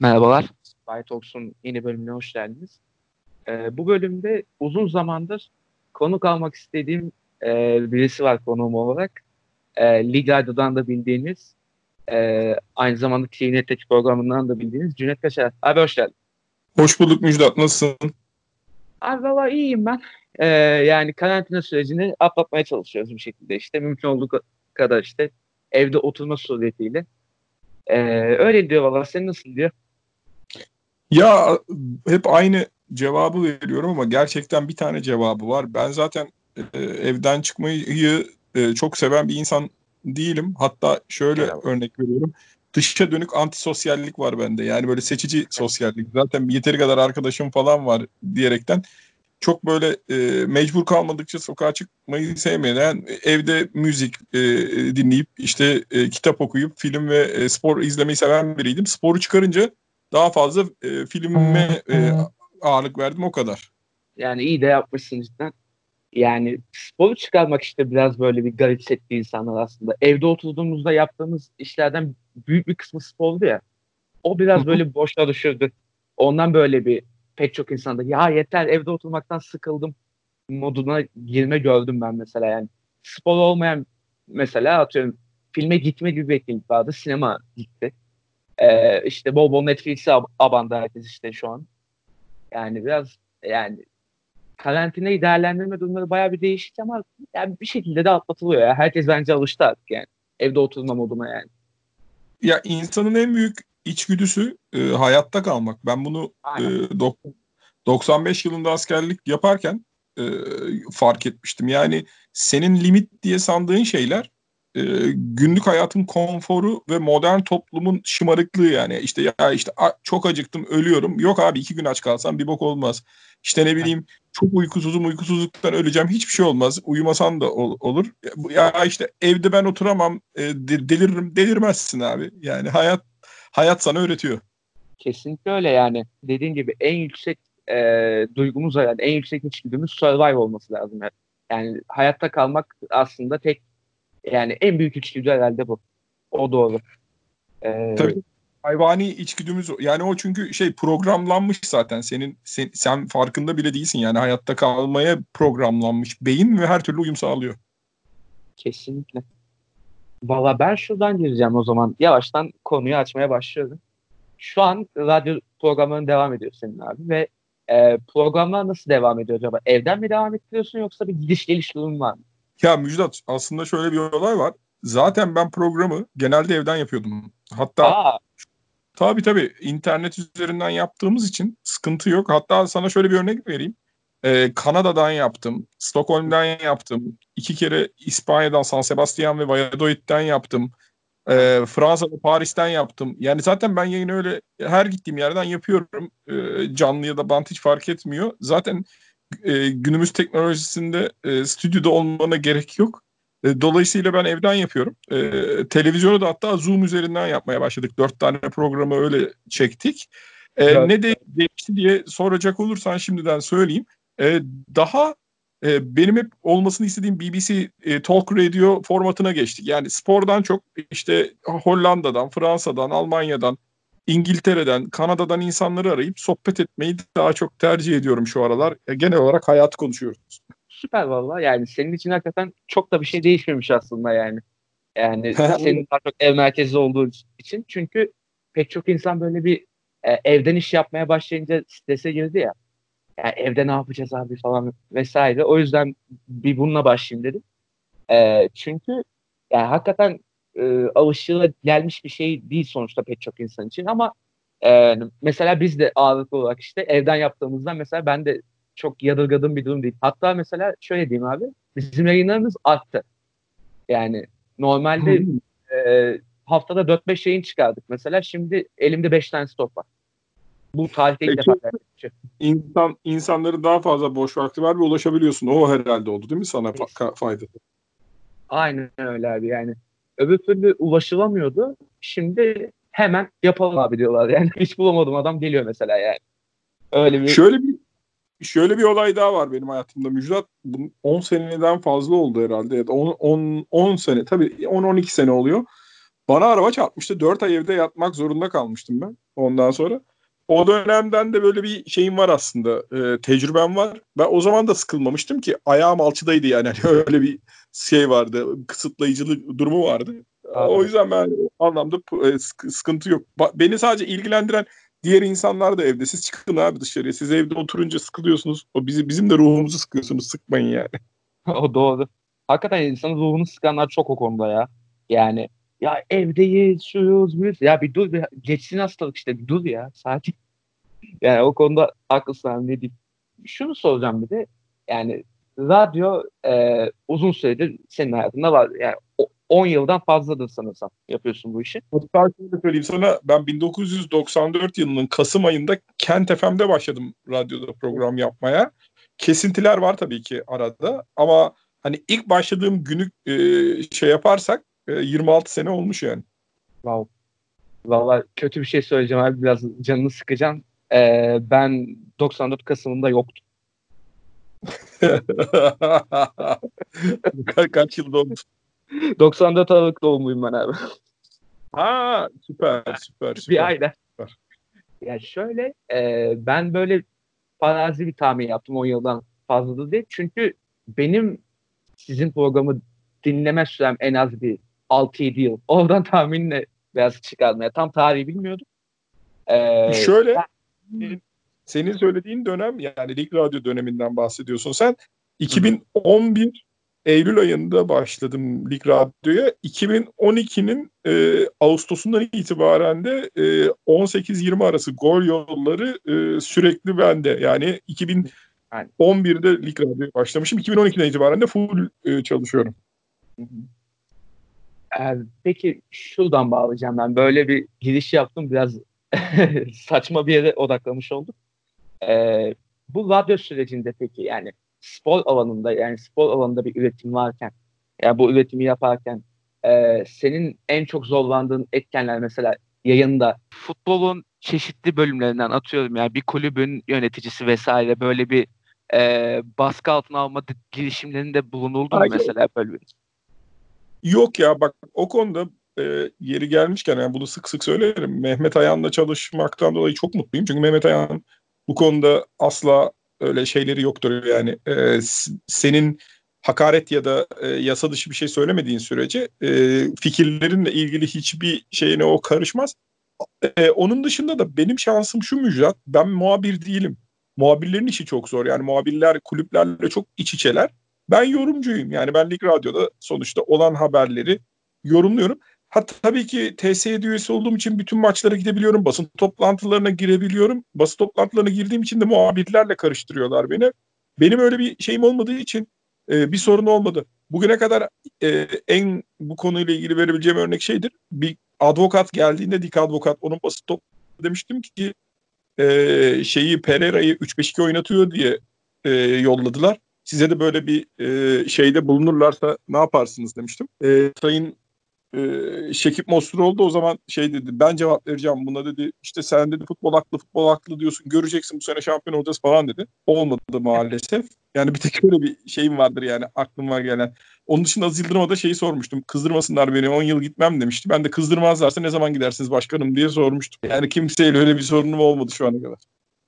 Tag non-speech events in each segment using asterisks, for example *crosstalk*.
Merhabalar. Spy Talks'un yeni bölümüne hoş geldiniz. Ee, bu bölümde uzun zamandır konuk almak istediğim e, birisi var konuğum olarak. E, Lig Radyo'dan da bildiğiniz, e, aynı zamanda TVNet'teki programından da bildiğiniz Cüneyt Kaşar. Abi hoş geldin. Hoş bulduk Müjdat. Nasılsın? Abi valla iyiyim ben. E, yani karantina sürecini atlatmaya çalışıyoruz bir şekilde işte. Mümkün olduğu kadar işte evde oturma suretiyle. E, öyle diyor valla. Senin nasıl diyor? Ya hep aynı cevabı veriyorum ama gerçekten bir tane cevabı var. Ben zaten e, evden çıkmayı e, çok seven bir insan değilim. Hatta şöyle evet. örnek veriyorum. Dışa dönük antisosyallik var bende. Yani böyle seçici sosyallik. Zaten yeteri kadar arkadaşım falan var diyerekten çok böyle e, mecbur kalmadıkça sokağa çıkmayı sevmeyen, evde müzik e, dinleyip işte e, kitap okuyup film ve e, spor izlemeyi seven biriydim. Sporu çıkarınca daha fazla e, filme e, ağırlık verdim o kadar. Yani iyi de yapmışsın cidden. Yani sporu çıkarmak işte biraz böyle bir garip setti insanlar aslında. Evde oturduğumuzda yaptığımız işlerden büyük bir kısmı spordu ya. O biraz böyle boşa düşürdü. Ondan böyle bir pek çok insanda ya yeter evde oturmaktan sıkıldım moduna girme gördüm ben mesela yani. Spor olmayan mesela atıyorum filme gitme gibi bir etkinlik vardı. Sinema gitti. Ee, işte bol bol Netflix'e ab- abandı herkes işte şu an. Yani biraz yani karantinayı değerlendirme durumları bayağı bir değişik ama yani bir şekilde de atlatılıyor ya. Herkes bence alıştı artık yani. Evde oturma moduna yani. Ya insanın en büyük içgüdüsü e, hayatta kalmak. Ben bunu e, dok- 95 yılında askerlik yaparken e, fark etmiştim. Yani senin limit diye sandığın şeyler e, günlük hayatın konforu ve modern toplumun şımarıklığı yani. işte ya işte çok acıktım ölüyorum. Yok abi iki gün aç kalsam bir bok olmaz. İşte ne bileyim çok uykusuzum uykusuzluktan öleceğim hiçbir şey olmaz. Uyumasan da ol, olur. Ya işte evde ben oturamam e, deliririm delirmezsin abi. Yani hayat hayat sana öğretiyor. Kesinlikle öyle yani. Dediğin gibi en yüksek e, duygumuz yani en yüksek içgüdümüz survive olması lazım. Yani. yani hayatta kalmak aslında tek yani en büyük içgüdü herhalde bu. O doğru. Ee, Tabii hayvani içgüdümüz yani o çünkü şey programlanmış zaten senin sen, sen farkında bile değilsin yani hayatta kalmaya programlanmış beyin ve her türlü uyum sağlıyor. Kesinlikle. Valla ben şuradan gireceğim o zaman. Yavaştan konuyu açmaya başlıyorum. Şu an radyo programların devam ediyor senin abi ve e, programlar nasıl devam ediyor acaba? Evden mi devam ettiriyorsun yoksa bir gidiş geliş durum var mı? Ya Müjdat aslında şöyle bir olay var. Zaten ben programı genelde evden yapıyordum. Hatta Aa. tabii tabii internet üzerinden yaptığımız için sıkıntı yok. Hatta sana şöyle bir örnek vereyim. Ee, Kanada'dan yaptım, Stockholm'dan yaptım, iki kere İspanya'dan San Sebastian ve Valladolid'den yaptım. Ee, Fransa'da Paris'ten yaptım. Yani zaten ben yayını öyle her gittiğim yerden yapıyorum. Ee, canlı ya da bant hiç fark etmiyor. Zaten e, günümüz teknolojisinde e, stüdyoda olmana gerek yok. E, dolayısıyla ben evden yapıyorum. E, televizyonu da hatta Zoom üzerinden yapmaya başladık. Dört tane programı öyle çektik. E, evet. Ne de değişti diye soracak olursan şimdiden söyleyeyim. E, daha e, benim hep olmasını istediğim BBC e, Talk Radio formatına geçtik. Yani spordan çok işte Hollanda'dan, Fransa'dan, Almanya'dan, İngiltere'den, Kanada'dan insanları arayıp sohbet etmeyi daha çok tercih ediyorum şu aralar. E, genel olarak hayatı konuşuyoruz. Süper valla. Yani senin için hakikaten çok da bir şey değişmemiş aslında yani. Yani *laughs* senin daha çok ev merkezi olduğu için. Çünkü pek çok insan böyle bir e, evden iş yapmaya başlayınca strese girdi ya. Yani evde ne yapacağız abi falan vesaire. O yüzden bir bununla başlayayım dedim. E, çünkü yani hakikaten e, alışıla gelmiş bir şey değil sonuçta pek çok insan için ama e, mesela biz de ağırlıklı olarak işte evden yaptığımızdan mesela ben de çok yadırgadığım bir durum değil. Hatta mesela şöyle diyeyim abi bizim yayınlarımız arttı. Yani normalde e, haftada 4-5 yayın çıkardık mesela şimdi elimde 5 tane stok var. Bu tarihte ilk defa. İnsan, insanların daha fazla boş vakti var ve ulaşabiliyorsun. O herhalde oldu değil mi sana fa- fayda? Aynen öyle abi yani. Öbür türlü ulaşılamıyordu. Şimdi hemen yapalım abi diyorlar. Yani *laughs* hiç bulamadım adam geliyor mesela yani. Öyle bir Şöyle bir şöyle bir olay daha var benim hayatımda Müjdat. 10 seneden fazla oldu herhalde. 10 10 10 sene tabii 10 12 sene oluyor. Bana araba çarpmıştı. Dört ay evde yatmak zorunda kalmıştım ben ondan sonra. O dönemden de böyle bir şeyim var aslında. E, tecrübem var. Ben o zaman da sıkılmamıştım ki ayağım alçıdaydı yani. *laughs* Hani öyle bir şey vardı. Kısıtlayıcılık durumu vardı. Abi. O yüzden ben anlamda e, sıkıntı yok. Beni sadece ilgilendiren diğer insanlar da evde. Siz çıkın abi dışarıya. Siz evde oturunca sıkılıyorsunuz. O bizi bizim de ruhumuzu sıkıyorsunuz. Sıkmayın yani. *laughs* o doğru. Hakikaten insanın ruhunu sıkanlar çok o konuda ya. Yani ya evdeyiz, şuyuz, buyuz. Ya bir dur bir geçsin hastalık işte bir dur ya. Sakin. *laughs* Yani o konuda haklısın abi ne diyeyim. Şunu soracağım bir de. Yani radyo e, uzun süredir senin hayatında var. Yani 10 yıldan fazladır sanırsam yapıyorsun bu işi. Hatta şöyle söyleyeyim sana ben 1994 yılının Kasım ayında Kent FM'de başladım radyoda program yapmaya. Kesintiler var tabii ki arada ama hani ilk başladığım günü e, şey yaparsak e, 26 sene olmuş yani. Wow. Valla kötü bir şey söyleyeceğim abi biraz canını sıkacağım. Ee, ben 94 Kasım'ında yoktum. Ka- kaç yıl oldu? 94 Aralık doğumluyum ben abi. Ha süper süper süper. Bir ayda. Süper. Ya şöyle e, ben böyle farazi bir tahmin yaptım 10 yıldan fazladır diye. Çünkü benim sizin programı dinleme sürem en az bir 6-7 yıl. *laughs* Oradan tahminle biraz çıkarmaya. Tam tarihi bilmiyordum. Ee, Şöyle ben... senin söylediğin dönem yani Lig Radyo döneminden bahsediyorsun sen. 2011 Eylül ayında başladım Lig Radyo'ya. 2012'nin e, Ağustos'undan itibaren de e, 18-20 arası gol yolları e, sürekli bende. Yani 2011'de Lig Radyo'ya başlamışım. 2012'den itibaren de full e, çalışıyorum. Ee, peki şuradan bağlayacağım ben. Böyle bir giriş yaptım. Biraz *laughs* saçma bir yere odaklamış olduk. Ee, bu radyo sürecinde peki yani spor alanında yani spor alanında bir üretim varken yani bu üretimi yaparken e, senin en çok zorlandığın etkenler mesela yayında futbolun çeşitli bölümlerinden atıyorum yani bir kulübün yöneticisi vesaire böyle bir e, baskı altına alma girişimlerinde bulunuldu mu mesela böyle bir? Yok ya bak o konuda e, yeri gelmişken yani bunu sık sık söylerim. Mehmet Ayan'la çalışmaktan dolayı çok mutluyum. Çünkü Mehmet Ayan bu konuda asla öyle şeyleri yoktur yani e, senin hakaret ya da e, yasa dışı bir şey söylemediğin sürece e, fikirlerinle ilgili hiçbir şeyine o karışmaz. E, onun dışında da benim şansım şu Müjdat ben muhabir değilim. Muhabirlerin işi çok zor yani muhabirler kulüplerle çok iç içeler. Ben yorumcuyum yani ben Lig Radyo'da sonuçta olan haberleri yorumluyorum. Ha tabii ki TSE üyesi olduğum için bütün maçlara gidebiliyorum. Basın toplantılarına girebiliyorum. Basın toplantılarına girdiğim için de muhabirlerle karıştırıyorlar beni. Benim öyle bir şeyim olmadığı için e, bir sorun olmadı. Bugüne kadar e, en bu konuyla ilgili verebileceğim örnek şeydir. Bir advokat geldiğinde dik advokat onun basın toplantısında demiştim ki e, şeyi Pereira'yı 3-5-2 oynatıyor diye e, yolladılar. Size de böyle bir e, şeyde bulunurlarsa ne yaparsınız demiştim. E, sayın e, Şekip oldu o zaman şey dedi ben cevap vereceğim buna dedi işte sen dedi futbol haklı futbol haklı diyorsun göreceksin bu sene şampiyon olacağız falan dedi. Olmadı maalesef. Yani bir tek öyle bir şeyim vardır yani aklıma gelen. Onun dışında Aziz Yıldırım'a da şeyi sormuştum. Kızdırmasınlar beni 10 yıl gitmem demişti. Ben de kızdırmazlarsa ne zaman gidersiniz başkanım diye sormuştum. Yani kimseyle öyle bir sorunum olmadı şu ana kadar.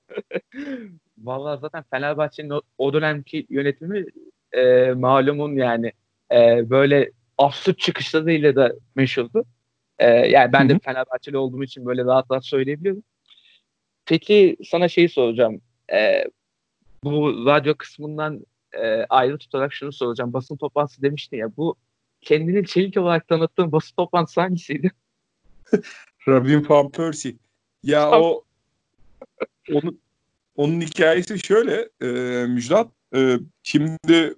*laughs* Vallahi zaten Fenerbahçe'nin o, o dönemki yönetimi e, malumun yani e, böyle absürt çıkışlarıyla da meşhurdu. Ee, yani ben de Fenerbahçeli olduğum için böyle rahat rahat söyleyebiliyorum. Peki sana şeyi soracağım. Ee, bu radyo kısmından e, ayrı tutarak şunu soracağım. Basın toplantısı demiştin ya. Bu kendini çelik olarak tanıttığın basın toplantısı hangisiydi? *laughs* Robin Van Persie. Ya o onun, onun hikayesi şöyle e, Müjdat. E, şimdi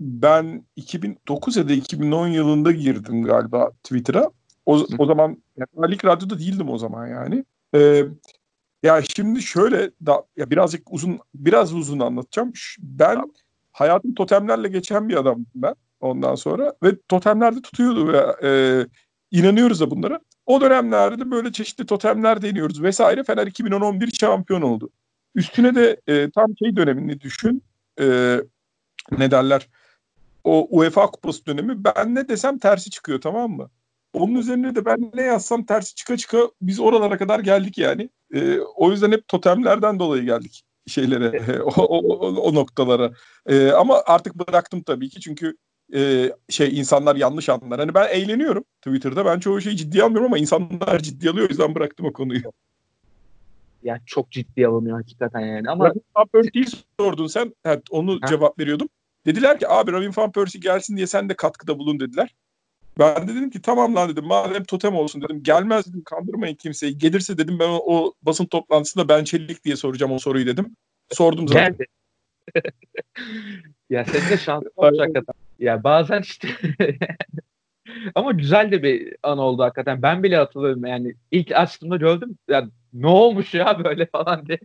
ben 2009 ya da 2010 yılında girdim galiba Twitter'a. O, o zaman yani Lig Radyo'da değildim o zaman yani. Ee, ya şimdi şöyle da ya birazcık uzun biraz uzun anlatacağım. Ben hayatım totemlerle geçen bir adamım ben ondan sonra ve totemlerde tutuyordu ve e, inanıyoruz da bunlara. O dönemlerde böyle çeşitli totemler deniyoruz vesaire. Fener 2011 şampiyon oldu. Üstüne de e, tam şey dönemini düşün. E, ne derler? O UEFA kupası dönemi ben ne desem tersi çıkıyor tamam mı? onun üzerine de ben ne yazsam tersi çıka çıka biz oralara kadar geldik yani. E, o yüzden hep totemlerden dolayı geldik şeylere, *laughs* o, o, o noktalara. E, ama artık bıraktım tabii ki çünkü e, şey insanlar yanlış anlar. Hani ben eğleniyorum Twitter'da. Ben çoğu şeyi ciddiye almıyorum ama insanlar ciddi alıyor. O yüzden bıraktım o konuyu. Yani çok ciddi alınıyor hakikaten yani. Ama Persie'yi sordun sen. Evet, onu ha. cevap veriyordum. Dediler ki abi Robin Van Persie gelsin diye sen de katkıda bulun dediler. Ben de dedim ki tamam lan dedim madem totem olsun dedim. Gelmez dedim kandırmayın kimseyi. Gelirse dedim ben o, o basın toplantısında ben Çelik diye soracağım o soruyu dedim. Sordum zaten. Geldi. *laughs* ya senin de şansın olacak hakikaten. Ya bazen işte *laughs* ama güzel de bir an oldu hakikaten. Ben bile hatırlıyorum yani ilk açtığımda gördüm. Yani ne olmuş ya böyle falan diye.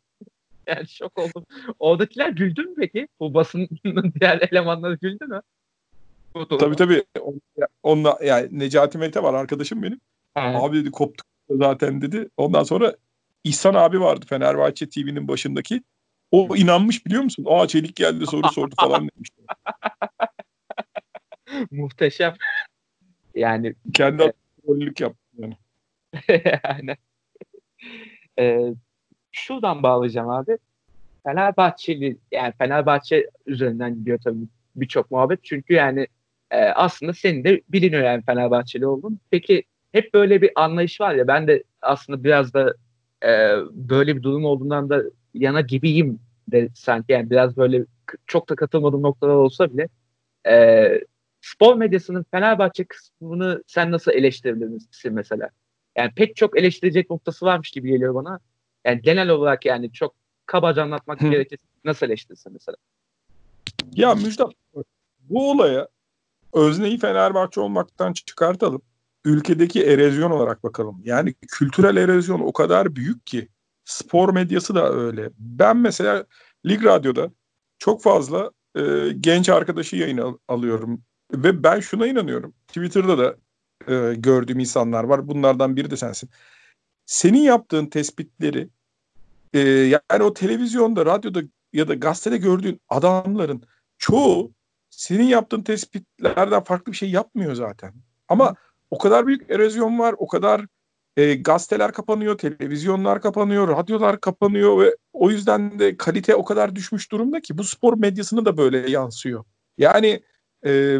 *laughs* Yani şok oldum. Oradakiler güldü mü peki? Bu basının *laughs* diğer elemanları güldü mü? Tabii tabii. Onunla, yani Necati Mete var arkadaşım benim. He. Abi dedi koptuk zaten dedi. Ondan sonra İhsan abi vardı Fenerbahçe TV'nin başındaki. O inanmış biliyor musun? Aa Çelik geldi soru sordu falan *laughs* demiş. Muhteşem. Yani kendi e, rollük yaptı yani. yani. Ee, şuradan bağlayacağım abi. Fenerbahçeli yani Fenerbahçe üzerinden gidiyor tabii birçok muhabbet. Çünkü yani e, aslında senin de biliniyor yani Fenerbahçeli oldun. Peki hep böyle bir anlayış var ya ben de aslında biraz da e, böyle bir durum olduğundan da yana gibiyim de sanki yani biraz böyle çok da katılmadığım noktalar olsa bile e, spor medyasının Fenerbahçe kısmını sen nasıl eleştirebilirsin mesela? Yani pek çok eleştirecek noktası varmış gibi geliyor bana. Yani genel olarak yani çok kabaca anlatmak gerekirse nasıl eleştirirsin mesela? Ya Müjdat bu olaya özneyi Fenerbahçe olmaktan çıkartalım. Ülkedeki erozyon olarak bakalım. Yani kültürel erozyon o kadar büyük ki spor medyası da öyle. Ben mesela Lig Radyo'da çok fazla e, genç arkadaşı yayın al- alıyorum. Ve ben şuna inanıyorum. Twitter'da da e, gördüğüm insanlar var. Bunlardan biri de sensin. Senin yaptığın tespitleri e, yani o televizyonda, radyoda ya da gazetede gördüğün adamların çoğu senin yaptığın tespitlerden farklı bir şey yapmıyor zaten. Ama o kadar büyük erozyon var, o kadar e, gazeteler kapanıyor, televizyonlar kapanıyor, radyolar kapanıyor ve o yüzden de kalite o kadar düşmüş durumda ki bu spor medyasını da böyle yansıyor. Yani e,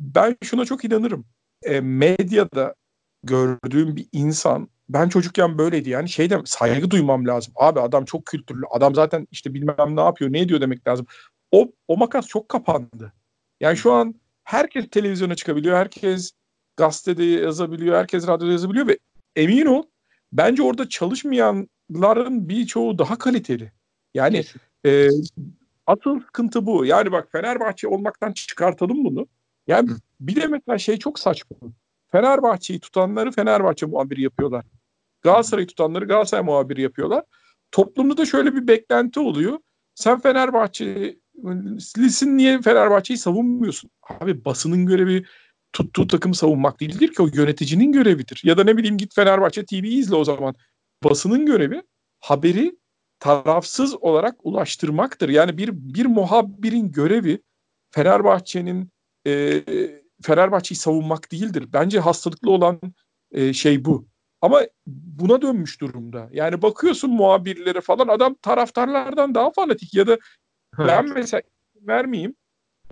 ben şuna çok inanırım. E, medyada gördüğüm bir insan ben çocukken böyleydi yani şeyde saygı duymam lazım. Abi adam çok kültürlü. Adam zaten işte bilmem ne yapıyor, ne ediyor demek lazım. O o makas çok kapandı. Yani şu an herkes televizyona çıkabiliyor. Herkes gazetede yazabiliyor. Herkes radyoda yazabiliyor ve emin ol bence orada çalışmayanların birçoğu daha kaliteli. Yani e, asıl sıkıntı bu. Yani bak Fenerbahçe olmaktan çıkartalım bunu. Yani bir de mesela şey çok saçma. Fenerbahçe'yi tutanları Fenerbahçe muhabiri yapıyorlar. Galatasaray'ı tutanları Galatasaray muhabiri yapıyorlar. Toplumda da şöyle bir beklenti oluyor. Sen Fenerbahçelisin niye Fenerbahçe'yi savunmuyorsun? Abi basının görevi tuttuğu takımı savunmak değildir ki o yöneticinin görevidir. Ya da ne bileyim git Fenerbahçe TV'yi izle o zaman. Basının görevi haberi tarafsız olarak ulaştırmaktır. Yani bir bir muhabirin görevi Fenerbahçe'nin e, Fenerbahçe'yi savunmak değildir. Bence hastalıklı olan e, şey bu. Ama buna dönmüş durumda. Yani bakıyorsun muhabirlere falan adam taraftarlardan daha fanatik ya da ben mesela vermeyeyim.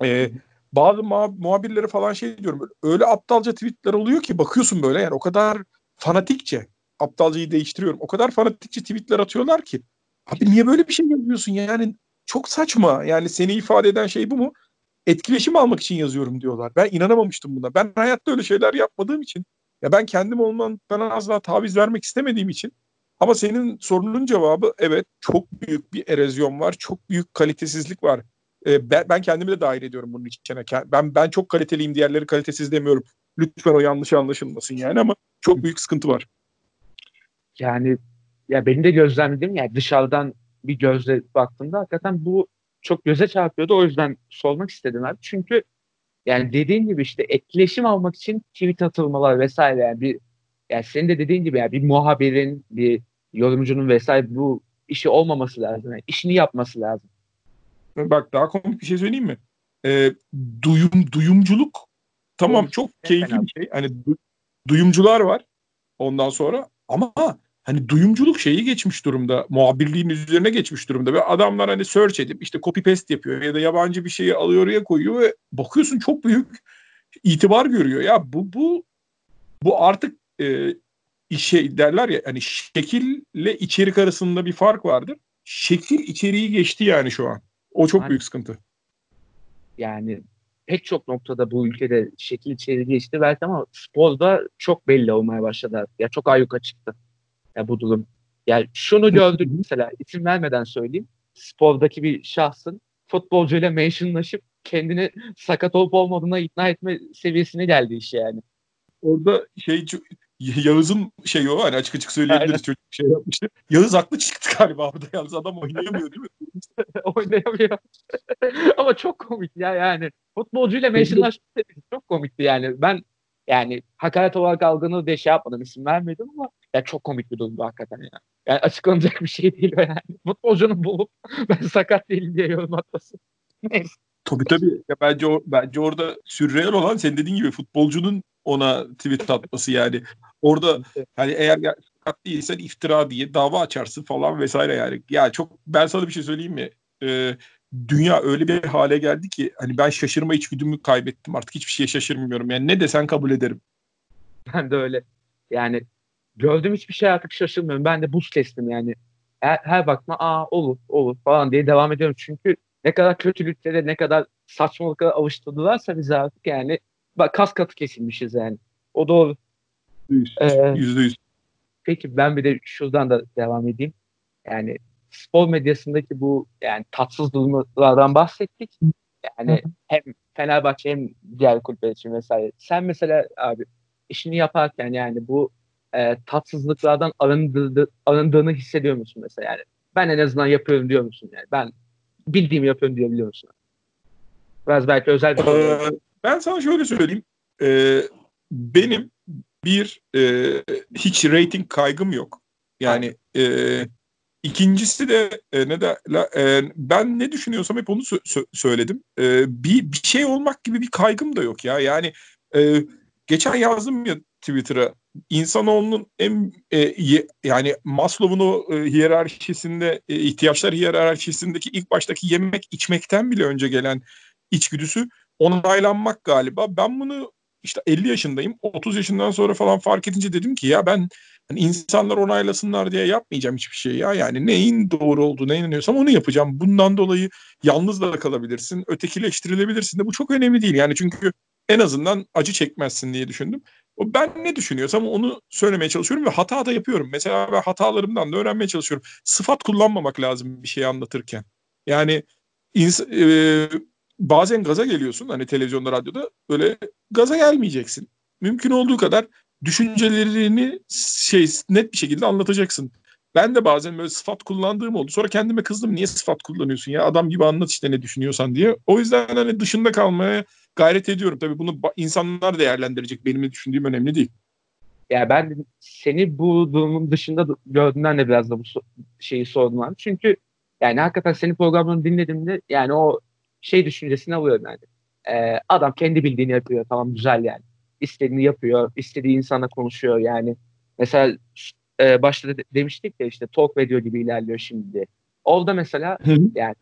E, bazı muhabirlere falan şey diyorum. Öyle aptalca tweetler oluyor ki bakıyorsun böyle yani o kadar fanatikçe aptalcayı değiştiriyorum. O kadar fanatikçe tweetler atıyorlar ki. Abi niye böyle bir şey yazıyorsun yani çok saçma. Yani seni ifade eden şey bu mu? Etkileşim almak için yazıyorum diyorlar. Ben inanamamıştım buna. Ben hayatta öyle şeyler yapmadığım için ya ben kendim olman bana az daha taviz vermek istemediğim için ama senin sorunun cevabı evet çok büyük bir erozyon var. Çok büyük kalitesizlik var. Ee, ben, ben kendimi de dahil ediyorum bunun içine. Ben ben çok kaliteliyim diğerleri kalitesiz demiyorum. Lütfen o yanlış anlaşılmasın yani ama çok büyük sıkıntı var. Yani ya benim de gözlemlediğim yani dışarıdan bir gözle baktığımda hakikaten bu çok göze çarpıyordu. O yüzden sormak istedim abi. Çünkü yani dediğin gibi işte etkileşim almak için tweet atılmalar vesaire yani bir yani senin de dediğin gibi yani bir muhabirin, bir yorumcunun vesaire bu işi olmaması lazım. Yani işini yapması lazım. Bak daha komik bir şey söyleyeyim mi? Ee, duyum duyumculuk tamam çok keyifli bir şey. Hani du, duyumcular var ondan sonra ama hani duyumculuk şeyi geçmiş durumda. Muhabirliğin üzerine geçmiş durumda. Ve adamlar hani search edip işte copy paste yapıyor ya da yabancı bir şeyi alıyor oraya koyuyor ve bakıyorsun çok büyük itibar görüyor. Ya bu bu bu artık e, şey derler ya hani şekille içerik arasında bir fark vardır. Şekil içeriği geçti yani şu an. O çok yani, büyük sıkıntı. Yani pek çok noktada bu ülkede şekil içeriği geçti belki ama sporda çok belli olmaya başladı. Ya çok ayyuka çıktı ya bu durum. Yani şunu gördük mesela isim vermeden söyleyeyim. Spordaki bir şahsın futbolcuyla mentionlaşıp kendini sakat olup olmadığına ikna etme seviyesine geldi iş yani. Orada şey Yağız'ın şeyi o hani açık açık söyleyebiliriz Aynen. çocuk şey yapmıştı. Yağız haklı çıktı galiba burada yalnız adam oynayamıyor değil mi? *laughs* oynayamıyor. *laughs* Ama çok komik ya yani. Futbolcuyla mentionlaşmak çok komikti yani. Ben yani hakaret olarak algını diye şey yapmadım isim vermedim ama ya çok komik bir durum hakikaten ya. Yani açıklanacak bir şey değil o yani. *laughs* Futbolcunun bulup *laughs* ben sakat değilim diye yorum atması. *laughs* Neyse. Tabii tabii. Ya bence o, bence orada sürreel olan senin dediğin gibi futbolcunun ona tweet atması yani. Orada hani eğer sakat değilsen iftira diye dava açarsın falan vesaire yani. Ya çok ben sana bir şey söyleyeyim mi? Ee, dünya öyle bir hale geldi ki hani ben şaşırma içgüdümü kaybettim. Artık hiçbir şeye şaşırmıyorum. Yani ne desen kabul ederim. *laughs* Ben de öyle. Yani gördüğüm hiçbir şey artık şaşırmıyorum. Ben de buz kestim yani. Her, her bakma aa olur olur falan diye devam ediyorum. Çünkü ne kadar kötülükte de ne kadar saçmalıkla alıştırdılarsa bizi artık yani bak kas katı kesilmişiz yani. O doğru. Yüzde yüz. Ee, Peki ben bir de şuradan da devam edeyim. Yani spor medyasındaki bu yani tatsız durumlardan bahsettik. Yani hem Fenerbahçe hem diğer kulüpler için vesaire. Sen mesela abi işini yaparken yani bu e, tatsızlıklardan arındığı, arındığını hissediyor musun mesela yani? Ben en azından yapıyorum diyor musun yani? Ben bildiğimi yapıyorum diyebiliyor musun? Biraz belki özel bir ee, Ben sana şöyle söyleyeyim. Ee, benim bir e, hiç rating kaygım yok. Yani e, ikincisi de e, ne de e, ben ne düşünüyorsam hep onu sö- söyledim. E, bir bir şey olmak gibi bir kaygım da yok ya. Yani e, geçen yazdım ya Twitter'a insanoğlunun en e, yani Maslow'un o e, hiyerarşisinde e, ihtiyaçlar hiyerarşisindeki ilk baştaki yemek içmekten bile önce gelen içgüdüsü onaylanmak galiba. Ben bunu işte 50 yaşındayım. 30 yaşından sonra falan fark edince dedim ki ya ben hani insanlar onaylasınlar diye yapmayacağım hiçbir şey ya. Yani neyin doğru olduğunu inanıyorsam onu yapacağım. Bundan dolayı yalnız da kalabilirsin, ötekileştirilebilirsin de bu çok önemli değil. Yani çünkü en azından acı çekmezsin diye düşündüm. O ben ne düşünüyorsam onu söylemeye çalışıyorum ve hata da yapıyorum. Mesela ben hatalarımdan da öğrenmeye çalışıyorum. Sıfat kullanmamak lazım bir şeyi anlatırken. Yani ins- e, bazen gaza geliyorsun hani televizyonda radyoda böyle gaza gelmeyeceksin. Mümkün olduğu kadar düşüncelerini şey net bir şekilde anlatacaksın. Ben de bazen böyle sıfat kullandığım oldu. Sonra kendime kızdım. Niye sıfat kullanıyorsun ya? Adam gibi anlat işte ne düşünüyorsan diye. O yüzden hani dışında kalmaya gayret ediyorum. Tabii bunu insanlar değerlendirecek. Benim ne düşündüğüm önemli değil. Ya ben seni bu durumun dışında gördüğümden de biraz da bu şeyi sordum Çünkü yani hakikaten senin programını dinlediğimde yani o şey düşüncesini alıyorum yani. Ee, adam kendi bildiğini yapıyor. Tamam güzel yani. İstediğini yapıyor. istediği insanla konuşuyor yani. Mesela e, başta de, demiştik ya işte talk video gibi ilerliyor şimdi. Orada mesela yani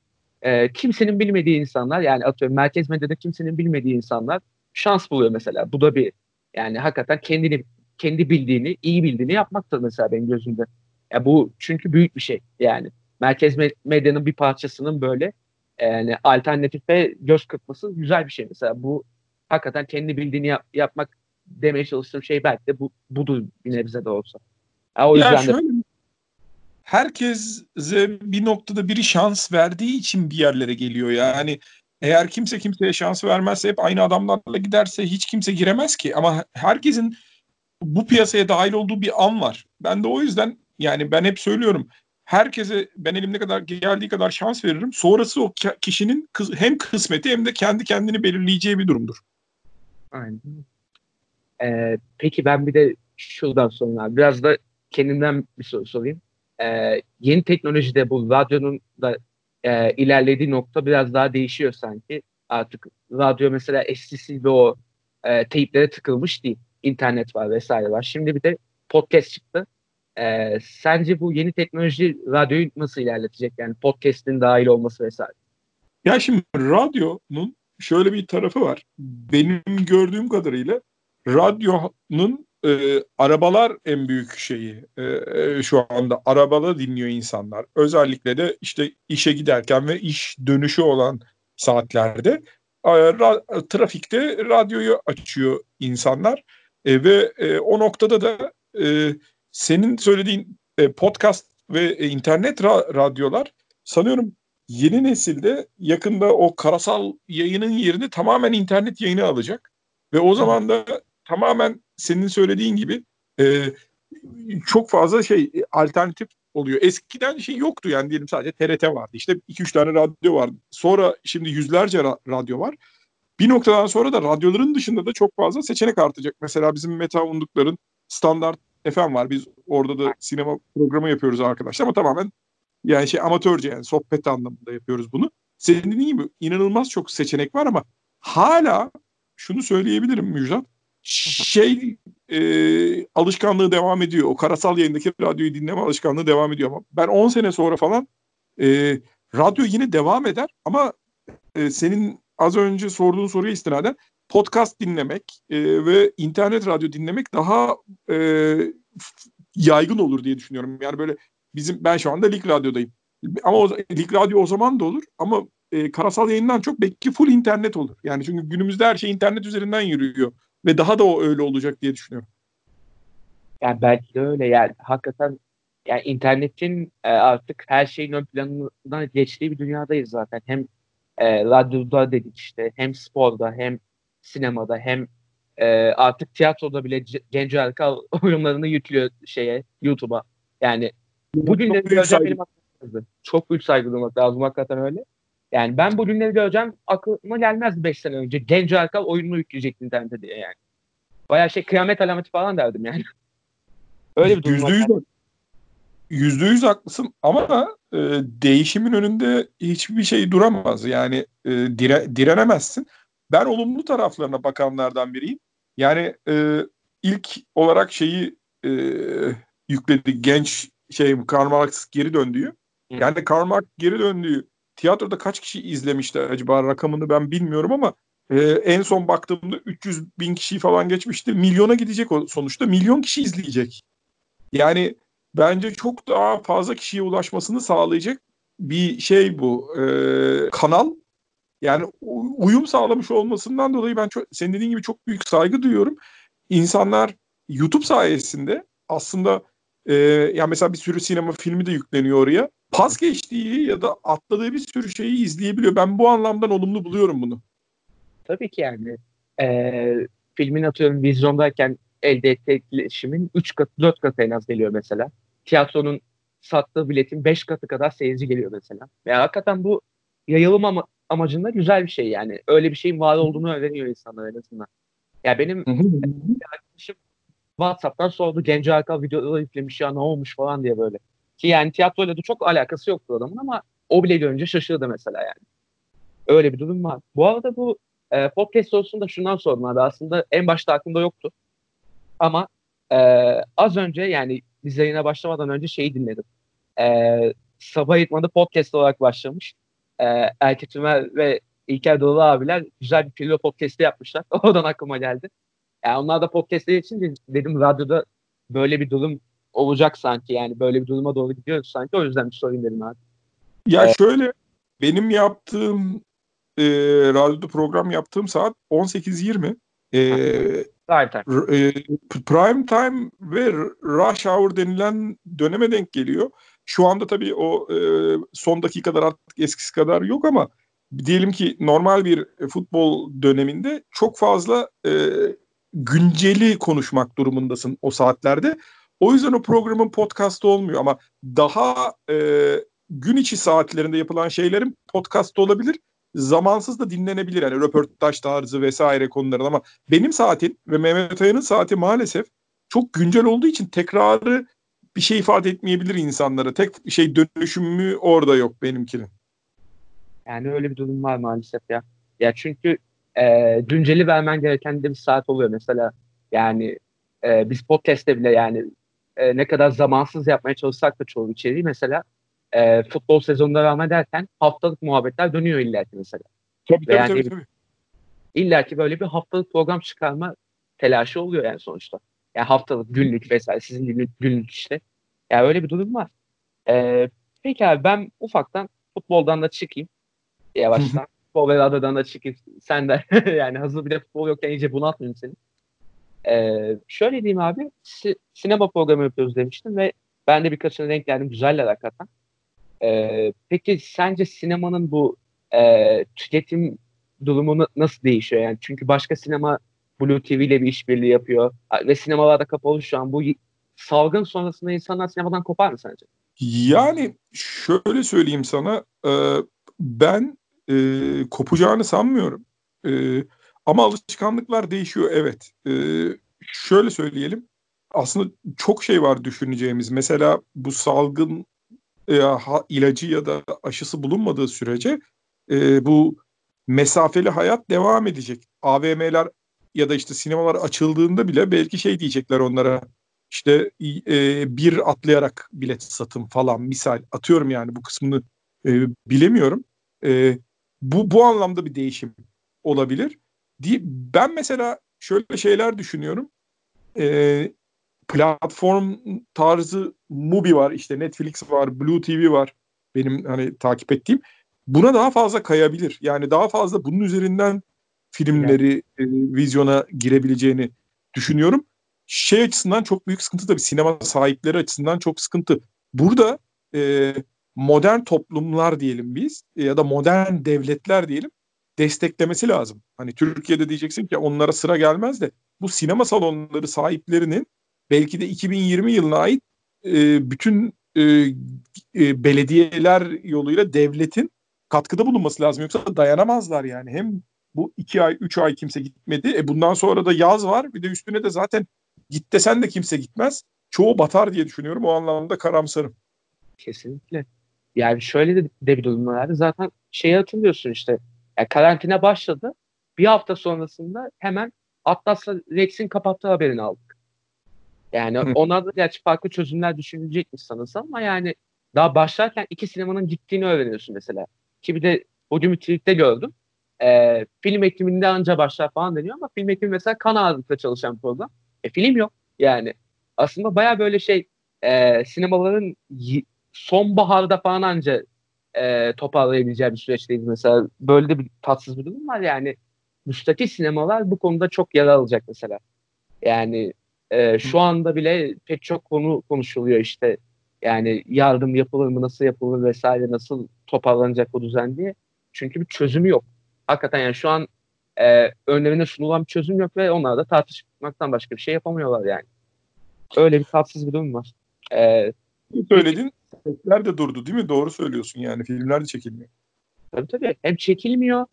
e, kimsenin bilmediği insanlar yani atıyorum merkez medyada kimsenin bilmediği insanlar şans buluyor mesela. Bu da bir yani hakikaten kendini kendi bildiğini, iyi bildiğini yapmaktır mesela benim gözümde. Ya bu çünkü büyük bir şey yani. Merkez medyanın bir parçasının böyle yani alternatife göz kırpması güzel bir şey mesela. Bu hakikaten kendi bildiğini yap, yapmak demeye çalıştığım şey belki de bu budur bir nebze de olsa. Yani o yüzden ya şöyle, de... herkese bir noktada biri şans verdiği için bir yerlere geliyor yani. Eğer kimse kimseye şans vermezse hep aynı adamlarla giderse hiç kimse giremez ki. Ama herkesin bu piyasaya dahil olduğu bir an var. Ben de o yüzden yani ben hep söylüyorum herkese ben elimde kadar geldiği kadar şans veririm. Sonrası o kişinin hem kısmeti hem de kendi kendini belirleyeceği bir durumdur. Aynen. Ee, peki ben bir de şuradan sonra biraz da kendimden bir soru sorayım. Ee, yeni teknolojide bu radyonun da e, ilerlediği nokta biraz daha değişiyor sanki. Artık radyo mesela eskisi gibi o e, teyplere tıkılmış değil. internet var vesaire var. Şimdi bir de podcast çıktı. Ee, sence bu yeni teknoloji radyoyu nasıl ilerletecek? Yani podcast'in dahil olması vesaire. Ya şimdi radyonun şöyle bir tarafı var. Benim gördüğüm kadarıyla radyonun e, arabalar en büyük şeyi e, e, şu anda arabada dinliyor insanlar. Özellikle de işte işe giderken ve iş dönüşü olan saatlerde e, ra, trafikte radyoyu açıyor insanlar e, ve e, o noktada da e, senin söylediğin e, podcast ve e, internet ra- radyolar sanıyorum yeni nesilde yakında o karasal yayının yerini tamamen internet yayını alacak ve o zaman da tamamen senin söylediğin gibi e, çok fazla şey alternatif oluyor. Eskiden şey yoktu yani diyelim sadece TRT vardı. İşte 2-3 tane radyo vardı. Sonra şimdi yüzlerce ra- radyo var. Bir noktadan sonra da radyoların dışında da çok fazla seçenek artacak. Mesela bizim Meta Unduklar'ın standart FM var. Biz orada da sinema programı yapıyoruz arkadaşlar ama tamamen yani şey amatörce yani sohbet anlamında yapıyoruz bunu. Senin dediğin gibi inanılmaz çok seçenek var ama hala şunu söyleyebilirim Müjdat şey e, alışkanlığı devam ediyor. O karasal yayındaki radyoyu dinleme alışkanlığı devam ediyor ama ben 10 sene sonra falan e, radyo yine devam eder ama e, senin az önce sorduğun soruya istinaden podcast dinlemek e, ve internet radyo dinlemek daha e, yaygın olur diye düşünüyorum. Yani böyle bizim ben şu anda Lig Radyo'dayım. Ama o, Lig Radyo o zaman da olur ama e, karasal yayından çok belki full internet olur. Yani çünkü günümüzde her şey internet üzerinden yürüyor ve daha da o öyle olacak diye düşünüyorum. Yani belki de öyle yani hakikaten yani internetin e, artık her şeyin ön planına geçtiği bir dünyadayız zaten. Hem e, radyoda dedik işte hem sporda hem sinemada hem e, artık tiyatroda bile Genco Erkal oyunlarını yüklüyor şeye YouTube'a. Yani bugünleri göreceğim benim aklıma Çok büyük saygı duymak lazım hakikaten öyle. Yani ben bu günleri göreceğim aklıma gelmez 5 sene önce. Genco Erkal oyununu yükleyecek internete diye yani. Baya şey kıyamet alameti falan derdim yani. *laughs* Öyle bir durum yüzde yüz, yüzde yüz haklısın ama e, değişimin önünde hiçbir şey duramaz. Yani e, dire, direnemezsin. Ben olumlu taraflarına bakanlardan biriyim. Yani e, ilk olarak şeyi e, yükledi genç şey Karl Marx geri döndüğü. Yani Karl Marx geri döndüğü tiyatroda kaç kişi izlemişti acaba rakamını ben bilmiyorum ama e, en son baktığımda 300 bin kişi falan geçmişti. Milyona gidecek o sonuçta. Milyon kişi izleyecek. Yani bence çok daha fazla kişiye ulaşmasını sağlayacak bir şey bu. E, kanal. Yani uyum sağlamış olmasından dolayı ben çok, senin dediğin gibi çok büyük saygı duyuyorum. İnsanlar YouTube sayesinde aslında e, yani mesela bir sürü sinema filmi de yükleniyor oraya. Pas geçtiği ya da atladığı bir sürü şeyi izleyebiliyor. Ben bu anlamdan olumlu buluyorum bunu. Tabii ki yani. E, filmin atıyorum vizyondayken elde etkileşimin 3 katı 4 katı en az geliyor mesela. Tiyatronun sattığı biletin 5 katı kadar seyirci geliyor mesela. Yani hakikaten bu yayılım ama, amacında güzel bir şey yani. Öyle bir şeyin var olduğunu öğreniyor insanlar en azından. Ya yani benim arkadaşım WhatsApp'tan sordu Genco Erkal videoları yüklemiş ya ne olmuş falan diye böyle. Ki yani tiyatroyla da çok alakası yoktu adamın ama o bile görünce şaşırdı mesela yani. Öyle bir durum var. Bu arada bu e, podcast sorusunu da şundan sordum abi. Aslında en başta aklımda yoktu. Ama e, az önce yani biz yayına başlamadan önce şeyi dinledim. E, Sabah İtman'da podcast olarak başlamış. E, Erkek Tümer ve İlker Doğulu abiler güzel bir pilot podcast'i yapmışlar. *laughs* Oradan aklıma geldi. Yani onlar da podcast'leri için dedim radyoda böyle bir durum olacak sanki yani böyle bir duruma doğru gidiyoruz sanki o yüzden bir sorayım dedim abi. Ya ee, şöyle benim yaptığım e, radyoda program yaptığım saat 18.20 e, prime time. E, prime time ve rush hour denilen döneme denk geliyor. Şu anda tabii o e, son dakikalar artık eskisi kadar yok ama diyelim ki normal bir futbol döneminde çok fazla e, günceli konuşmak durumundasın o saatlerde. O yüzden o programın podcast'ı olmuyor ama daha e, gün içi saatlerinde yapılan şeylerin podcast'ı olabilir. Zamansız da dinlenebilir yani röportaj tarzı vesaire konuların ama benim saatim ve Mehmet Aya'nın saati maalesef çok güncel olduğu için tekrarı bir şey ifade etmeyebilir insanlara. Tek şey dönüşümü orada yok benimkinin. Yani öyle bir durum var maalesef ya. Ya çünkü e, günceli vermen gereken de bir saat oluyor. Mesela Yani e, biz podcast'te bile yani e, ne kadar zamansız yapmaya çalışsak da çoğu içeriği mesela e, futbol sezonuna devam ederken haftalık muhabbetler dönüyor illaki mesela. Tabii tabii, yani, tabii tabii. İllaki böyle bir haftalık program çıkarma telaşı oluyor yani sonuçta. Yani haftalık, günlük vesaire sizin günlük, günlük işte. Yani öyle bir durum var. Ee, peki abi ben ufaktan futboldan da çıkayım. Yavaştan. *laughs* futbol ve radyodan da çıkayım. Sen de *laughs* yani hazır bir de futbol yokken iyice bunaltmayayım seni. Ee, şöyle diyeyim abi. Si- sinema programı yapıyoruz demiştim ve ben de birkaçına denk geldim. Güzeller hakikaten. Ee, peki sence sinemanın bu e, tüketim durumu nasıl değişiyor? Yani çünkü başka sinema Blue TV ile bir işbirliği yapıyor ve sinemalarda kapalı şu an. Bu salgın sonrasında insanlar sinemadan kopar mı sence? Yani şöyle söyleyeyim sana e, ben e, kopacağını sanmıyorum. E, ama alışkanlıklar değişiyor evet. Şöyle söyleyelim aslında çok şey var düşüneceğimiz. Mesela bu salgın ilacı ya da aşısı bulunmadığı sürece bu mesafeli hayat devam edecek. AVM'ler ya da işte sinemalar açıldığında bile belki şey diyecekler onlara işte e, bir atlayarak bilet satın falan misal atıyorum yani bu kısmını e, bilemiyorum. E, bu bu anlamda bir değişim olabilir. Ben mesela şöyle şeyler düşünüyorum. E, platform tarzı Mubi var işte Netflix var Blue TV var benim hani takip ettiğim buna daha fazla kayabilir yani daha fazla bunun üzerinden filmleri e, vizyona girebileceğini düşünüyorum. Şey açısından çok büyük sıkıntı tabii sinema sahipleri açısından çok sıkıntı. Burada e, modern toplumlar diyelim biz ya da modern devletler diyelim desteklemesi lazım. Hani Türkiye'de diyeceksin ki onlara sıra gelmez de bu sinema salonları sahiplerinin belki de 2020 yılına ait e, bütün e, e, belediyeler yoluyla devletin katkıda bulunması lazım. Yoksa dayanamazlar yani. Hem bu iki ay, üç ay kimse gitmedi. E bundan sonra da yaz var. Bir de üstüne de zaten git desen de kimse gitmez. Çoğu batar diye düşünüyorum. O anlamda karamsarım. Kesinlikle. Yani şöyle de, de bir durum var. Zaten şeyi hatırlıyorsun işte. Yani karantina başladı. Bir hafta sonrasında hemen Atlas'la Rex'in kapattığı haberini aldık. Yani onlar da gerçi farklı çözümler düşünülecekmiş sanırsam ama yani daha başlarken iki sinemanın gittiğini öğreniyorsun mesela. Ki bir de bugün bir tweette gördüm. Ee, film ekiminde anca başlar falan deniyor ama film ekimi mesela kan ağırlıkla çalışan program. E film yok yani. Aslında baya böyle şey e, sinemaların sonbaharda falan anca e, toparlayabileceği bir süreçteyiz mesela. Böyle de bir tatsız bir durum var yani. Müstakil sinemalar bu konuda çok yer alacak mesela. Yani e, şu anda bile pek çok konu konuşuluyor işte. Yani yardım yapılır mı, nasıl yapılır vesaire, nasıl toparlanacak bu düzen diye. Çünkü bir çözümü yok. Hakikaten yani şu an e, önlerine sunulan bir çözüm yok ve onlar da tartışmaktan başka bir şey yapamıyorlar yani. Öyle bir tatsız bir durum var. E, Söyledin. Sesler de durdu değil mi? Doğru söylüyorsun yani. Filmler de çekilmiyor. Tabii tabii. Hem çekilmiyor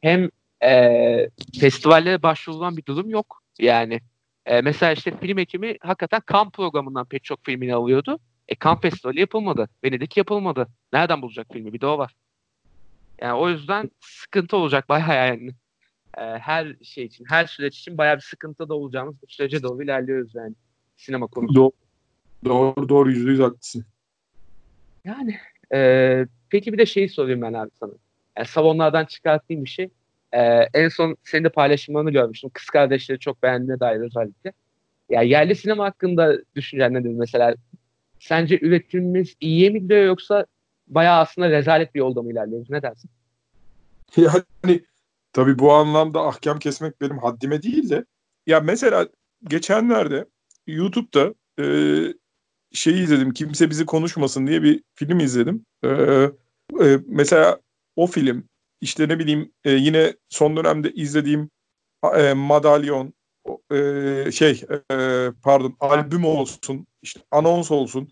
hem e, festivallere başvurulan bir durum yok. Yani e, mesela işte film ekimi hakikaten kamp programından pek çok filmini alıyordu. E kamp festivali yapılmadı. Venedik yapılmadı. Nereden bulacak filmi? Bir de o var. Yani o yüzden sıkıntı olacak bayağı yani. E, her şey için, her süreç için bayağı bir sıkıntı da olacağımız bir sürece doğru ilerliyoruz yani. Sinema konusunda. Doğru, doğru, doğru yüzde yüz haklısın. Yani e, peki bir de şeyi sorayım ben abi sana. Yani salonlardan çıkarttığım bir şey. E, en son senin de paylaşımlarını görmüştüm. Kız kardeşleri çok beğendiğine dair özellikle. Ya yani yerli sinema hakkında düşüncen nedir mesela? Sence üretimimiz iyiye mi gidiyor yoksa bayağı aslında rezalet bir yolda mı ilerliyoruz? Ne dersin? *laughs* Yani tabii bu anlamda ahkam kesmek benim haddime değil de ya mesela geçenlerde YouTube'da e, şeyi izledim. Kimse bizi konuşmasın diye bir film izledim. E, e, mesela o film işte ne bileyim e, yine son dönemde izlediğim e, Madalyon e, şey e, pardon albüm olsun işte anons olsun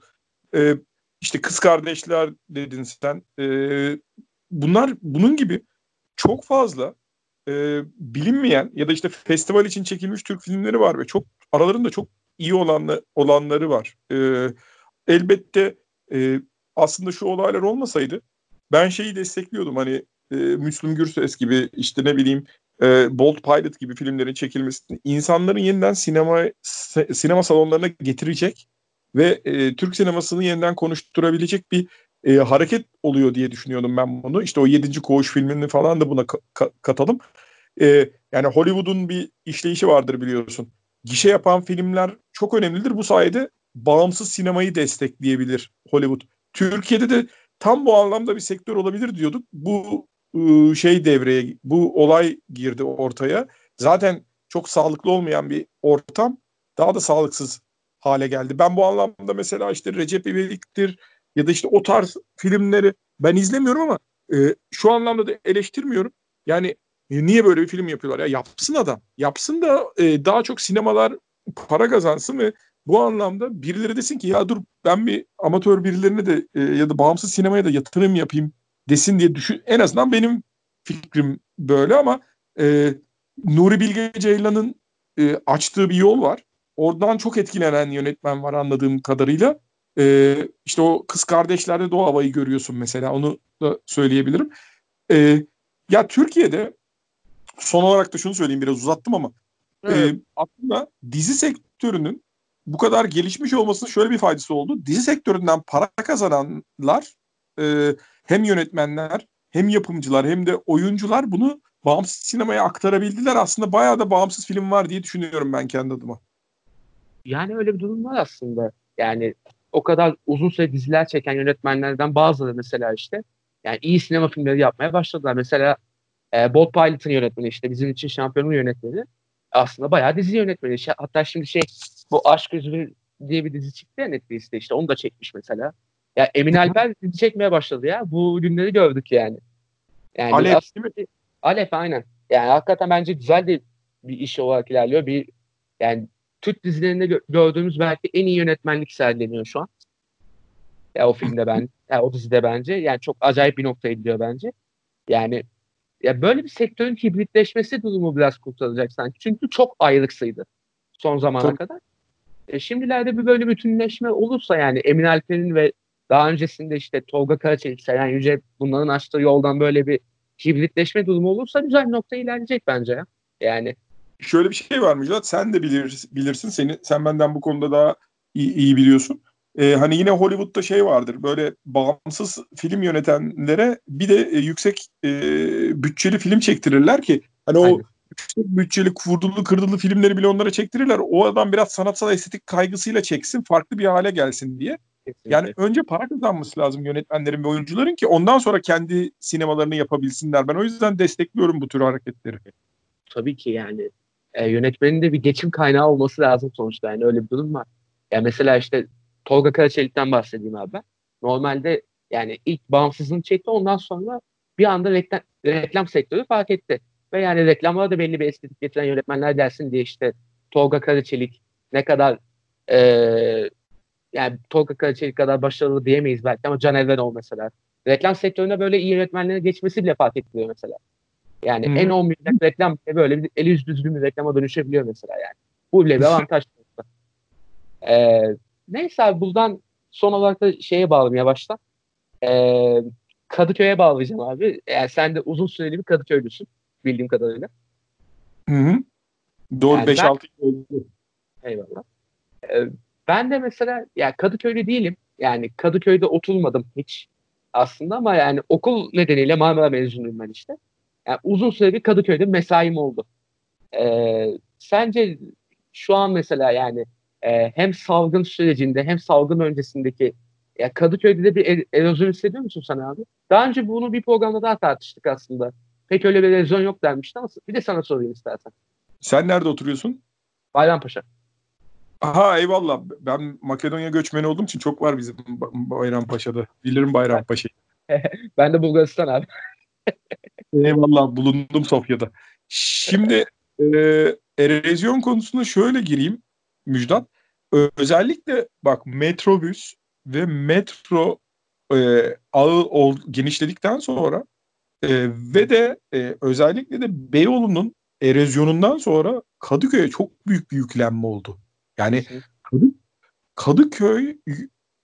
e, işte kız kardeşler dedin sen e, bunlar bunun gibi çok fazla e, bilinmeyen ya da işte festival için çekilmiş Türk filmleri var ve çok aralarında çok iyi olanla, olanları var. E, elbette e, aslında şu olaylar olmasaydı ben şeyi destekliyordum hani e, Müslüm Gürses gibi işte ne bileyim e, Bolt Pilot gibi filmlerin çekilmesini insanların yeniden sinema sinema salonlarına getirecek ve e, Türk sinemasını yeniden konuşturabilecek bir e, hareket oluyor diye düşünüyordum ben bunu. İşte o 7. Koğuş filmini falan da buna ka- katalım. E, yani Hollywood'un bir işleyişi vardır biliyorsun. Gişe yapan filmler çok önemlidir. Bu sayede bağımsız sinemayı destekleyebilir Hollywood. Türkiye'de de tam bu anlamda bir sektör olabilir diyorduk. Bu ıı, şey devreye, bu olay girdi ortaya. Zaten çok sağlıklı olmayan bir ortam daha da sağlıksız hale geldi. Ben bu anlamda mesela işte Recep İvedik'tir ya da işte o tarz filmleri ben izlemiyorum ama e, şu anlamda da eleştirmiyorum. Yani e, niye böyle bir film yapıyorlar ya? Yapsın adam. Yapsın da e, daha çok sinemalar para kazansın ve bu anlamda birileri desin ki ya dur ben bir amatör birilerine de e, ya da bağımsız sinemaya da yatırım yapayım desin diye düşün. En azından benim fikrim böyle ama e, Nuri Bilge Ceylan'ın e, açtığı bir yol var. Oradan çok etkilenen yönetmen var anladığım kadarıyla. E, işte o kız kardeşlerde de o havayı görüyorsun mesela onu da söyleyebilirim. E, ya Türkiye'de son olarak da şunu söyleyeyim biraz uzattım ama evet. e, aslında dizi sektörünün bu kadar gelişmiş olmasının şöyle bir faydası oldu. Dizi sektöründen para kazananlar e, hem yönetmenler hem yapımcılar hem de oyuncular bunu bağımsız sinemaya aktarabildiler. Aslında bayağı da bağımsız film var diye düşünüyorum ben kendi adıma. Yani öyle bir durum var aslında. Yani o kadar uzun süre diziler çeken yönetmenlerden bazıları mesela işte yani iyi sinema filmleri yapmaya başladılar. Mesela e, Bolt Pilot'ın yönetmeni işte bizim için şampiyonun yönetmeni aslında bayağı dizi yönetmeni. Hatta şimdi şey bu Aşk Yüzü diye bir dizi çıktı ya Netflix'te işte onu da çekmiş mesela. Ya Emin Alper dizi çekmeye başladı ya. Bu günleri gördük yani. Yani Alef aslında, değil mi? Alef aynen. Yani hakikaten bence güzel de bir iş olarak ilerliyor. Bir yani Türk dizilerinde gö- gördüğümüz belki en iyi yönetmenlik sergileniyor şu an. Ya o filmde ben, ya o dizide bence yani çok acayip bir noktaya gidiyor bence. Yani ya böyle bir sektörün hibritleşmesi durumu biraz kurtaracak sanki. Çünkü çok ayrıksıydı son zamana Tabii. kadar. E, şimdilerde bir böyle bütünleşme olursa yani Emin Alper'in ve daha öncesinde işte Tolga Karaçelik, Seren Yüce bunların açtığı yoldan böyle bir hibritleşme durumu olursa güzel bir noktaya ilerleyecek bence ya. Yani şöyle bir şey var Müjdat sen de bilir, bilirsin seni sen benden bu konuda daha iyi, iyi biliyorsun. Ee, hani yine Hollywood'da şey vardır böyle bağımsız film yönetenlere bir de e, yüksek e, bütçeli film çektirirler ki hani Aynen. o yüksek bütçeli kurdulu kırdılı filmleri bile onlara çektirirler. O adam biraz sanatsal estetik kaygısıyla çeksin farklı bir hale gelsin diye. Kesinlikle. Yani önce para kazanması lazım yönetmenlerin ve oyuncuların ki ondan sonra kendi sinemalarını yapabilsinler. Ben o yüzden destekliyorum bu tür hareketleri. Tabii ki yani e, yönetmenin de bir geçim kaynağı olması lazım sonuçta. Yani öyle bir durum var. Ya mesela işte Tolga Karaçelik'ten bahsedeyim abi. Normalde yani ilk bağımsızlığını çekti ondan sonra bir anda reklam, reklam sektörü fark etti. Ve yani reklamlara da belli bir estetik getiren yönetmenler dersin diye işte Tolga Karaçelik ne kadar e, yani Tolga Karaçelik kadar başarılı diyemeyiz belki ama Can Evrenol mesela. Reklam sektörüne böyle iyi yönetmenlerin geçmesi bile fark ediliyor mesela. Yani hmm. en 10 milyon reklam böyle bir eli yüz düzgün bir reklama dönüşebiliyor mesela yani. Bu bile bir avantaj. ee, neyse abi buradan son olarak da şeye bağlayayım yavaştan. Ee, Kadıköy'e bağlayacağım abi. Yani sen de uzun süreli bir Kadıköylüsün bildiğim kadarıyla. Hı hı. Doğru yani 5-6 yıl Eyvallah. Ee, ben de mesela ya Kadıköy'lü değilim. Yani Kadıköy'de oturmadım hiç aslında ama yani okul nedeniyle Marmara mezunuyum ben işte. Yani uzun süre bir Kadıköy'de mesaim oldu. Ee, sence şu an mesela yani e, hem salgın sürecinde hem salgın öncesindeki ya Kadıköy'de de bir er, erozyon hissediyor musun sen abi? Daha önce bunu bir programda daha tartıştık aslında. Pek öyle bir erozyon yok denmişti ama bir de sana sorayım istersen. Sen nerede oturuyorsun? Bayrampaşa. Aha eyvallah. Ben Makedonya göçmeni olduğum için çok var bizim Bayrampaşa'da. Bilirim Bayrampaşa'yı. *laughs* ben de Bulgaristan abi. Eyvallah bulundum Sofya'da. Şimdi e, erozyon konusuna şöyle gireyim Müjdat. Özellikle bak metrobüs ve metro e, ağı ol, genişledikten sonra e, ve de e, özellikle de Beyoğlu'nun erozyonundan sonra Kadıköy'e çok büyük bir yüklenme oldu. Yani Kadı, Kadıköy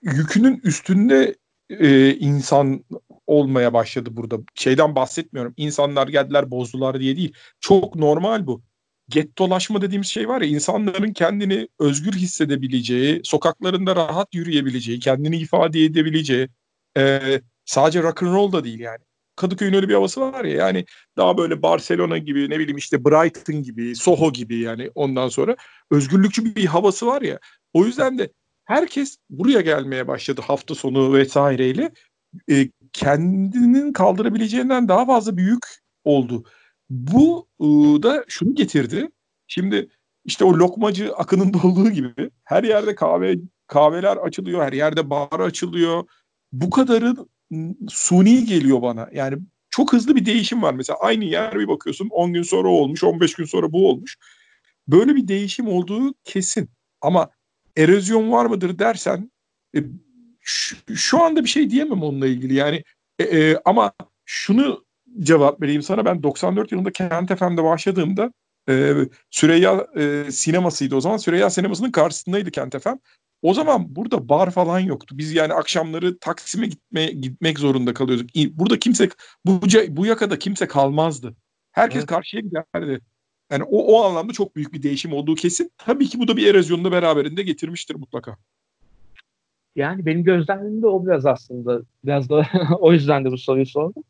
yükünün üstünde e, insan olmaya başladı burada. Şeyden bahsetmiyorum. İnsanlar geldiler bozdular diye değil. Çok normal bu. Gettolaşma dediğimiz şey var ya insanların kendini özgür hissedebileceği, sokaklarında rahat yürüyebileceği, kendini ifade edebileceği, e, sadece rock and roll da değil yani. Kadıköy'ün öyle bir havası var ya yani daha böyle Barcelona gibi ne bileyim işte Brighton gibi, Soho gibi yani ondan sonra özgürlükçü bir havası var ya. O yüzden de herkes buraya gelmeye başladı hafta sonu vesaireyle. E, kendinin kaldırabileceğinden daha fazla büyük oldu. Bu e, da şunu getirdi. Şimdi işte o lokmacı akının *laughs* olduğu gibi her yerde kahve kahveler açılıyor, her yerde bar açılıyor. Bu kadarı suni geliyor bana. Yani çok hızlı bir değişim var. Mesela aynı yer bir bakıyorsun 10 gün sonra olmuş, 15 gün sonra bu olmuş. Böyle bir değişim olduğu kesin. Ama erozyon var mıdır dersen e, şu, şu anda bir şey diyemem onunla ilgili. Yani e, e, ama şunu cevap vereyim sana. Ben 94 yılında Kent FM'de başladığımda e, Süreyya e, sinemasıydı o zaman. Süreyya sinemasının karşısındaydı Kent FM. O zaman burada bar falan yoktu. Biz yani akşamları Taksim'e gitme, gitmek zorunda kalıyorduk. Burada kimse bu, bu yakada kimse kalmazdı. Herkes evet. karşıya giderdi. Yani o, o anlamda çok büyük bir değişim olduğu kesin. Tabii ki bu da bir erozyonu da beraberinde getirmiştir mutlaka. Yani benim gözlemim de o biraz aslında. Biraz da *laughs* o yüzden de bu soruyu sordum.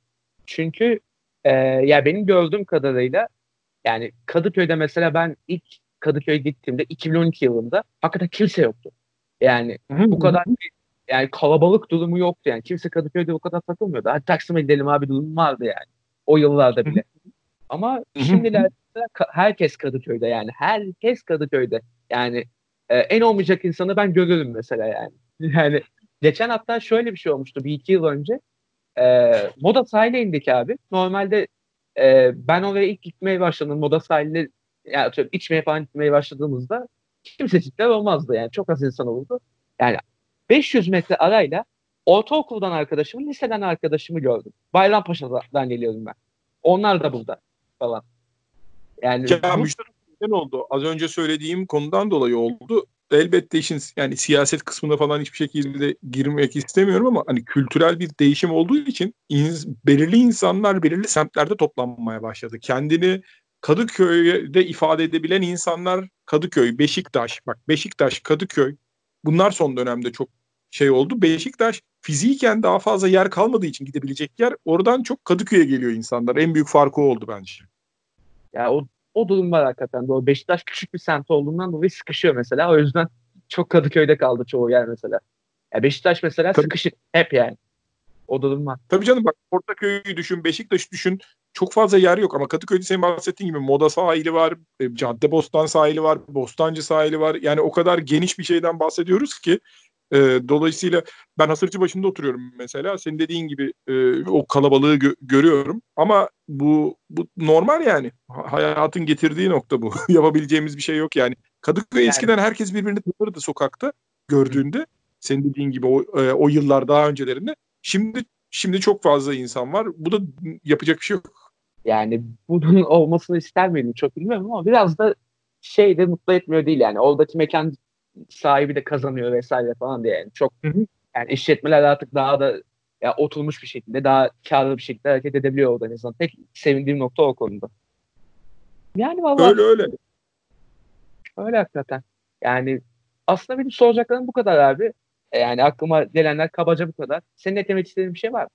Çünkü e, ya benim gördüğüm kadarıyla yani Kadıköy'de mesela ben ilk Kadıköy'e gittiğimde 2012 yılında hakikaten kimse yoktu. Yani bu kadar yani kalabalık durumu yoktu yani. Kimse Kadıköy'de bu kadar takılmıyordu. Hadi Taksim'e gidelim abi durum vardı yani. O yıllarda bile. Ama şimdilerde herkes Kadıköy'de yani. Herkes Kadıköy'de. Yani e, en olmayacak insanı ben görürüm mesela yani. Yani geçen hatta şöyle bir şey olmuştu bir iki yıl önce. E, Moda sahile indik abi. Normalde e, ben oraya ilk gitmeye başladım. Moda sahile yani atıyorum içmeye falan gitmeye başladığımızda kimse cidden olmazdı yani. Çok az insan olurdu. Yani 500 metre arayla ortaokuldan arkadaşımı, liseden arkadaşımı gördüm. Bayrampaşa'dan geliyorum ben. Onlar da burada falan. Yani ya, bu... müşteriden oldu. Az önce söylediğim konudan dolayı oldu. Elbette işin yani siyaset kısmına falan hiçbir şekilde girmek istemiyorum ama hani kültürel bir değişim olduğu için in, belirli insanlar belirli semtlerde toplanmaya başladı. Kendini Kadıköy'de ifade edebilen insanlar Kadıköy, Beşiktaş, bak Beşiktaş, Kadıköy bunlar son dönemde çok şey oldu. Beşiktaş fiziken daha fazla yer kalmadığı için gidebilecek yer oradan çok Kadıköy'e geliyor insanlar. En büyük farkı oldu bence. Ya o o durum var hakikaten. Doğru. Beşiktaş küçük bir semt olduğundan dolayı sıkışıyor mesela. O yüzden çok Kadıköy'de kaldı çoğu yer mesela. Ya Beşiktaş mesela Tabii. sıkışık hep yani. O durum var. Tabii canım bak Portaköy'ü düşün, Beşiktaş'ı düşün. Çok fazla yer yok ama Kadıköy'de senin bahsettiğin gibi Moda sahili var, e, Caddebostan sahili var, Bostancı sahili var. Yani o kadar geniş bir şeyden bahsediyoruz ki e, dolayısıyla ben Hasırcı başında oturuyorum mesela. Senin dediğin gibi e, o kalabalığı gö- görüyorum. Ama bu bu normal yani. Hayatın getirdiği nokta bu. *laughs* Yapabileceğimiz bir şey yok yani. Kadıköy yani. eskiden herkes birbirini tanırdı sokakta gördüğünde. Senin dediğin gibi o, e, o yıllar daha öncelerinde. Şimdi şimdi çok fazla insan var. Bu da yapacak bir şey yok. Yani bunun *laughs* olmasını ister miydim çok bilmiyorum ama biraz da şey de mutlu etmiyor değil yani. Oradaki mekan sahibi de kazanıyor vesaire falan diye yani çok hı hı. yani işletmeler artık daha da ya oturmuş bir şekilde daha karlı bir şekilde hareket edebiliyor orada azından. Tek sevindiğim nokta o konuda. Yani vallahi öyle öyle. Öyle hakikaten. Yani aslında benim soracaklarım bu kadar abi. E, yani aklıma gelenler kabaca bu kadar. Senin eklemek istediğin bir şey var mı?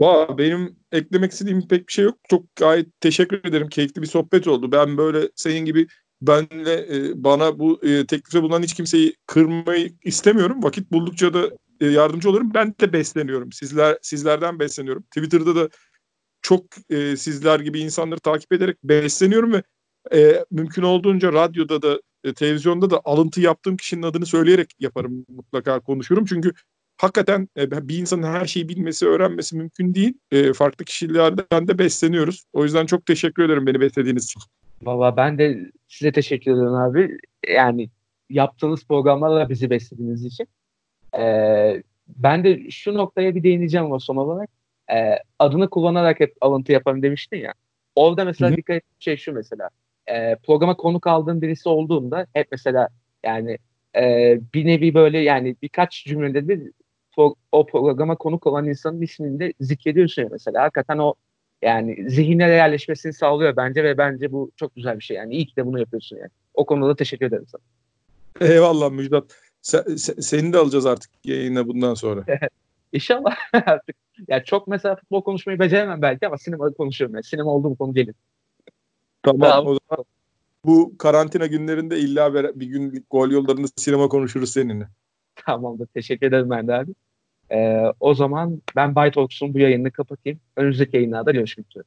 Valla benim eklemek istediğim pek bir şey yok. Çok gayet teşekkür ederim. Keyifli bir sohbet oldu. Ben böyle senin gibi benle e, bana bu e, teklife bulunan hiç kimseyi kırmayı istemiyorum. Vakit buldukça da e, yardımcı olurum. Ben de besleniyorum. Sizler sizlerden besleniyorum. Twitter'da da çok e, sizler gibi insanları takip ederek besleniyorum ve e, mümkün olduğunca radyoda da e, televizyonda da alıntı yaptığım kişinin adını söyleyerek yaparım mutlaka konuşurum. Çünkü hakikaten e, bir insanın her şeyi bilmesi, öğrenmesi mümkün değil. E, farklı kişilerden de besleniyoruz. O yüzden çok teşekkür ederim beni beslediğiniz için. Valla ben de size teşekkür ederim abi. Yani yaptığınız programlarla bizi beslediğiniz için. Ee, ben de şu noktaya bir değineceğim ama son olarak. Ee, adını kullanarak hep alıntı yaparım demiştin ya. Orada mesela Hı-hı. dikkat ettiğim şey şu mesela. E, programa konuk aldığım birisi olduğunda hep mesela yani e, bir nevi böyle yani birkaç cümlede bir o programa konuk olan insanın ismini de zikrediyorsun ya mesela. Hakikaten o yani zihinlere yerleşmesini sağlıyor bence ve bence bu çok güzel bir şey. Yani iyi ki de bunu yapıyorsun yani. O konuda da teşekkür ederim sana. Eyvallah Müjdat. Sen, sen, seni de alacağız artık yayına bundan sonra. *laughs* İnşallah *laughs* artık. Yani çok mesela futbol konuşmayı beceremem belki ama sinema konuşuyorum. Yani. Sinema olduğum konu gelin. Tamam, tamam. o zaman bu karantina günlerinde illa bir gün gol yollarında sinema konuşuruz seninle. Tamamdır. Teşekkür ederim ben de abi. Ee, o zaman ben Byte Talks'un bu yayını kapatayım. Önümüzdeki yayınlarda görüşmek üzere.